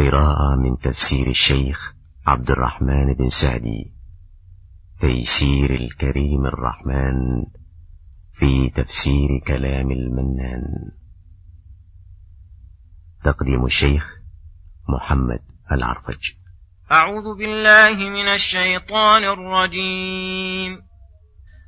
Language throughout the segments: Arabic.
قراءة من تفسير الشيخ عبد الرحمن بن سعدي. تيسير الكريم الرحمن في تفسير كلام المنان. تقديم الشيخ محمد العرفج. أعوذ بالله من الشيطان الرجيم.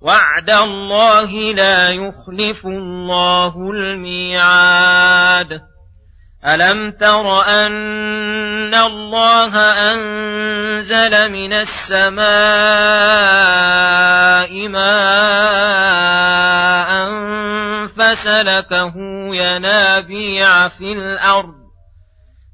وعد الله لا يخلف الله الميعاد. ألم تر أن الله أنزل من السماء ماء فسلكه ينابيع في الأرض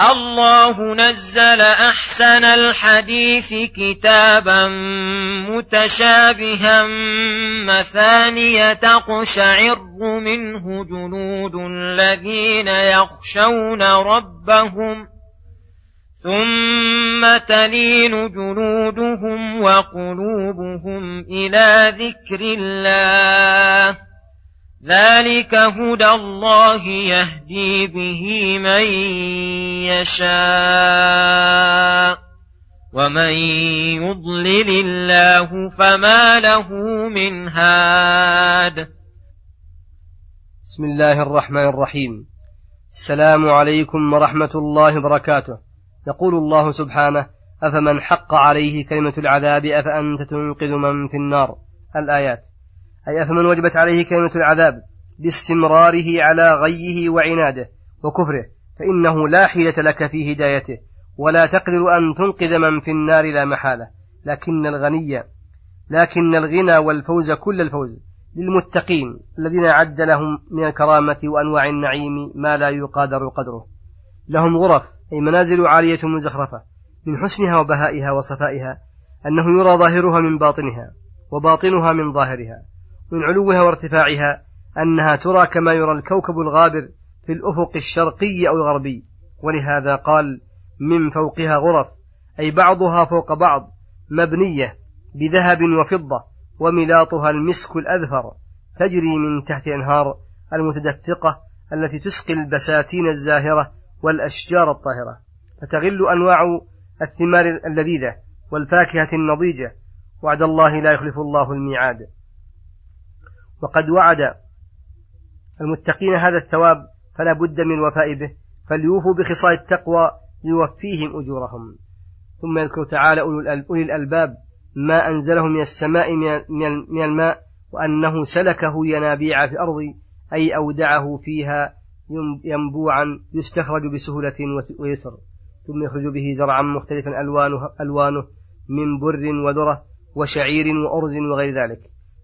الله نزل أحسن الحديث كتابا متشابها مثانية تقشعر منه جلود الذين يخشون ربهم ثم تلين جلودهم وقلوبهم إلى ذكر الله ذلك هدى الله يهدي به من يشاء ومن يضلل الله فما له من هاد بسم الله الرحمن الرحيم. السلام عليكم ورحمة الله وبركاته. يقول الله سبحانه أفمن حق عليه كلمة العذاب أفأنت تنقذ من في النار؟ الآيات. أي أفمن وجبت عليه كلمة العذاب باستمراره على غيه وعناده وكفره فإنه لا حيلة لك في هدايته ولا تقدر أن تنقذ من في النار لا محالة. لكن الغني لكن الغنى والفوز كل الفوز للمتقين الذين أعد لهم من الكرامة وأنواع النعيم ما لا يقادر قدره. لهم غرف أي منازل عالية مزخرفة من حسنها وبهائها وصفائها أنه يرى ظاهرها من باطنها وباطنها من ظاهرها. من علوها وارتفاعها أنها ترى كما يرى الكوكب الغابر في الأفق الشرقي أو الغربي. ولهذا قال من فوقها غرف أي بعضها فوق بعض مبنية بذهب وفضة وملاطها المسك الأذفر تجري من تحت أنهار المتدفقة التي تسقي البساتين الزاهرة والأشجار الطاهرة. فتغل أنواع الثمار اللذيذة والفاكهة النضيجة. وعد الله لا يخلف الله الميعاد. وقد وعد المتقين هذا الثواب فلا بد من الوفاء به فليوفوا بخصال التقوى ليوفيهم أجورهم. ثم يذكر تعالى أولي الألباب ما أنزله من السماء من الماء وأنه سلكه ينابيع في الأرض أي أودعه فيها ينبوعا يستخرج بسهولة ويسر. ثم يخرج به زرعا مختلفا ألوانه, ألوانه من بر وذرة وشعير وأرز وغير ذلك.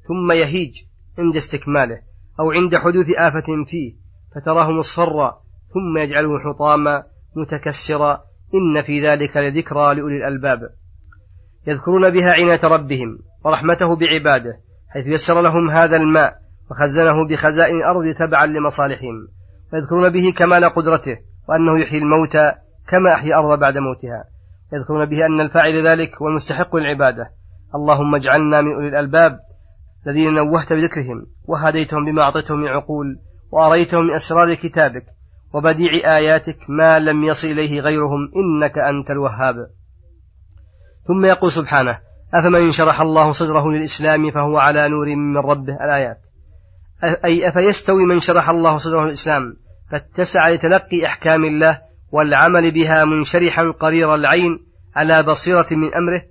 ثم يهيج عند استكماله أو عند حدوث آفة فيه فتراه مصفرا ثم يجعله حطاما متكسرا إن في ذلك لذكرى لأولي الألباب. يذكرون بها عناية ربهم ورحمته بعباده حيث يسر لهم هذا الماء وخزنه بخزائن الأرض تبعا لمصالحهم. ويذكرون به كمال قدرته وأنه يحيي الموتى كما أحيا الأرض بعد موتها. يذكرون به أن الفاعل ذلك والمستحق للعبادة. اللهم اجعلنا من أولي الألباب الذين نوهت بذكرهم وهديتهم بما أعطيتهم من عقول وأريتهم من أسرار كتابك وبديع آياتك ما لم يصل إليه غيرهم إنك أنت الوهاب. ثم يقول سبحانه أفمن شرح الله صدره للإسلام فهو على نور من ربه؟ الآيات. أي أفيستوي من شرح الله صدره للإسلام؟ فاتسع لتلقي أحكام الله والعمل بها منشرحا قرير العين على بصيرة من أمره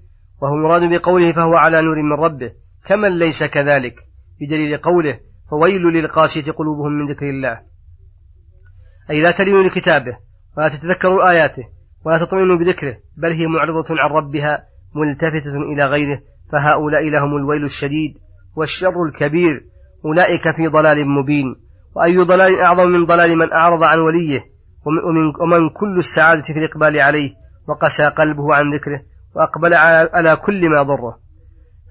وهو مراد بقوله فهو على نور من ربه. كمن ليس كذلك؟ بدليل قوله فويل للقاسية قلوبهم من ذكر الله. أي لا تلين لكتابه ولا تتذكر آياته ولا تطمئن بذكره بل هي معرضة عن ربها ملتفتة إلى غيره فهؤلاء لهم الويل الشديد والشر الكبير. أولئك في ضلال مبين. وأي ضلال أعظم من ضلال من أعرض عن وليه؟ ومن, ومن كل السعادة في الإقبال عليه وقسى قلبه عن ذكره وأقبل على كل ما ضره.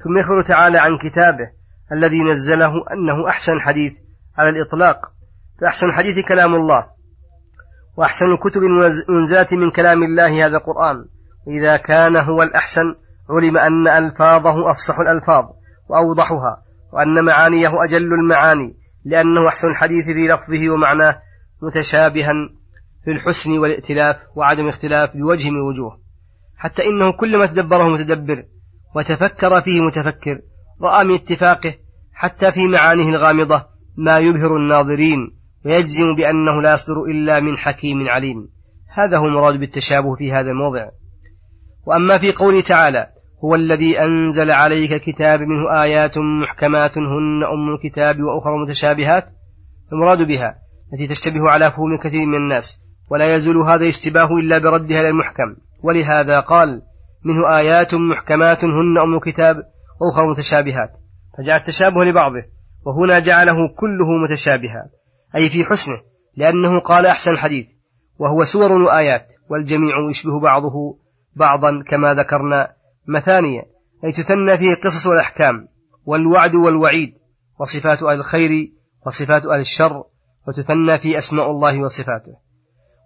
ثم يخبر تعالى عن كتابه الذي نزله أنه أحسن حديث على الإطلاق. فأحسن الحديث كلام الله وأحسن الكتب المنزلة من كلام الله هذا القرآن. إذا كان هو الأحسن علم أن ألفاظه أفصح الألفاظ وأوضحها وأن معانيه أجل المعاني لأنه أحسن الحديث في لفظه ومعناه متشابها في الحسن والائتلاف وعدم الاختلاف بوجه من الوجوه حتى إنه كلما تدبره متدبر وتفكر فيه متفكر رأى من اتفاقه حتى في معانيه الغامضة ما يبهر الناظرين ويجزم بأنه لا يصدر إلا من حكيم عليم. هذا هو المراد بالتشابه في هذا الموضع. وأما في قوله تعالى هو الذي أنزل عليك الكتاب منه آيات محكمات هن أم الكتاب وأخرى متشابهات المراد بها التي تشتبه على فهم كثير من الناس ولا يزول هذا الاشتباه إلا بردها إلى المحكم ولهذا قال منه آيات محكمات هن أم الكتاب وأخرى متشابهات. فجعل التشابه لبعضه وهنا جعله كله متشابها أي في حسنه لأنه قال أحسن الحديث وهو سور وآيات والجميع يشبه بعضه بعضا كما ذكرنا مثانية أي تثنى فيه القصص والأحكام والوعد والوعيد وصفات أهل الخير وصفات أهل الشر وتثنى في أسماء الله وصفاته.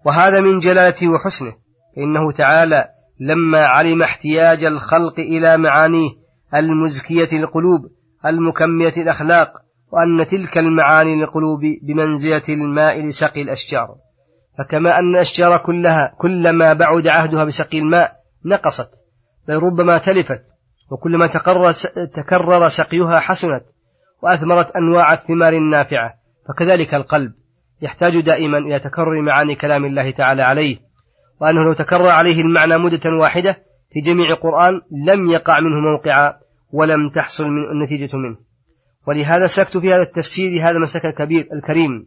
وهذا من جلالته وحسنه فإنه تعالى لما علم احتياج الخلق إلى معانيه المزكية للقلوب المكملة الأخلاق وأن تلك المعاني للقلوب بمنزلة الماء لسقي الأشجار. فكما أن الأشجار كلها كلما بعد عهدها بسقي الماء نقصت بل ربما تلفت وكلما تكرر سقيها حسنت وأثمرت أنواع الثمار النافعة. فكذلك القلب يحتاج دائما إلى تكرر معاني كلام الله تعالى عليه. وأنه لو تكرر عليه المعنى مدة واحدة في جميع القرآن لم يقع منه موقعا ولم تحصل من النتيجة منه. ولهذا سكت في هذا التفسير هذا المسلك الكبير الكريم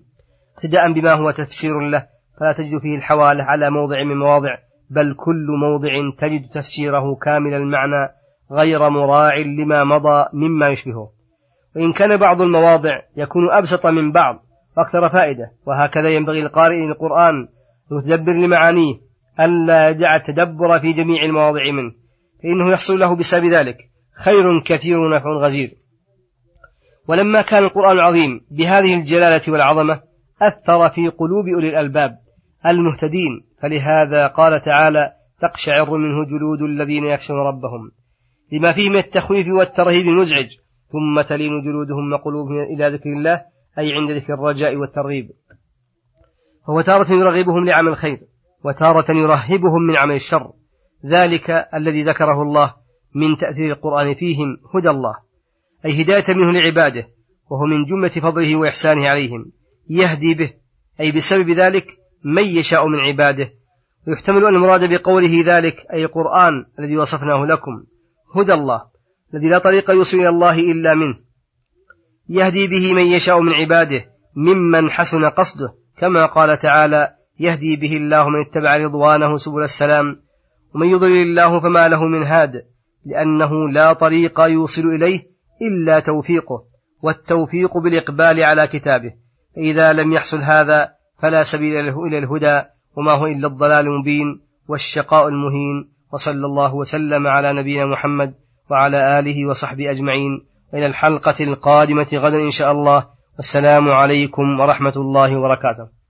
ابتداء بما هو تفسير له فلا تجد فيه الحوالة على موضع من مواضع بل كل موضع تجد تفسيره كامل المعنى غير مراع لما مضى مما يشبهه. وإن كان بعض المواضع يكون أبسط من بعض وأكثر فائدة وهكذا ينبغي القارئ للقرآن المتدبر لمعانيه ألا يدع التدبر في جميع المواضع منه فإنه يحصل له بسبب ذلك. خير كثير ونفع غزير. ولما كان القرآن العظيم بهذه الجلالة والعظمة أثر في قلوب أولي الألباب المهتدين. فلهذا قال تعالى تقشعر منه جلود الذين يخشون ربهم لما فيه من التخويف والترهيب المزعج ثم تلين جلودهم وقلوبهم إلى ذكر الله أي عند ذكر الرجاء والترغيب. فهو تارة يرغبهم لعمل الخير وتارة يرهبهم من عمل الشر. ذلك الذي ذكره الله من تأثير القرآن فيهم هدى الله أي هداية منه لعباده وهو من جملة فضله وإحسانه عليهم. يهدي به أي بسبب ذلك من يشاء من عباده. ويحتمل أن المراد بقوله ذلك أي القرآن الذي وصفناه لكم هدى الله الذي لا طريق يوصل إلى الله إلا منه. يهدي به من يشاء من عباده ممن حسن قصده كما قال تعالى يهدي به الله من اتبع رضوانه سبل السلام ومن يضلل الله فما له من هاد لأنه لا طريق يوصل إليه إلا توفيقه والتوفيق بالإقبال على كتابه فإذا لم يحصل هذا فلا سبيل إلى الهدى وما هو إلا الضلال المبين والشقاء المهين وصلى الله وسلم على نبينا محمد وعلى آله وصحبه أجمعين إلى الحلقة القادمة غدا إن شاء الله والسلام عليكم ورحمة الله وبركاته.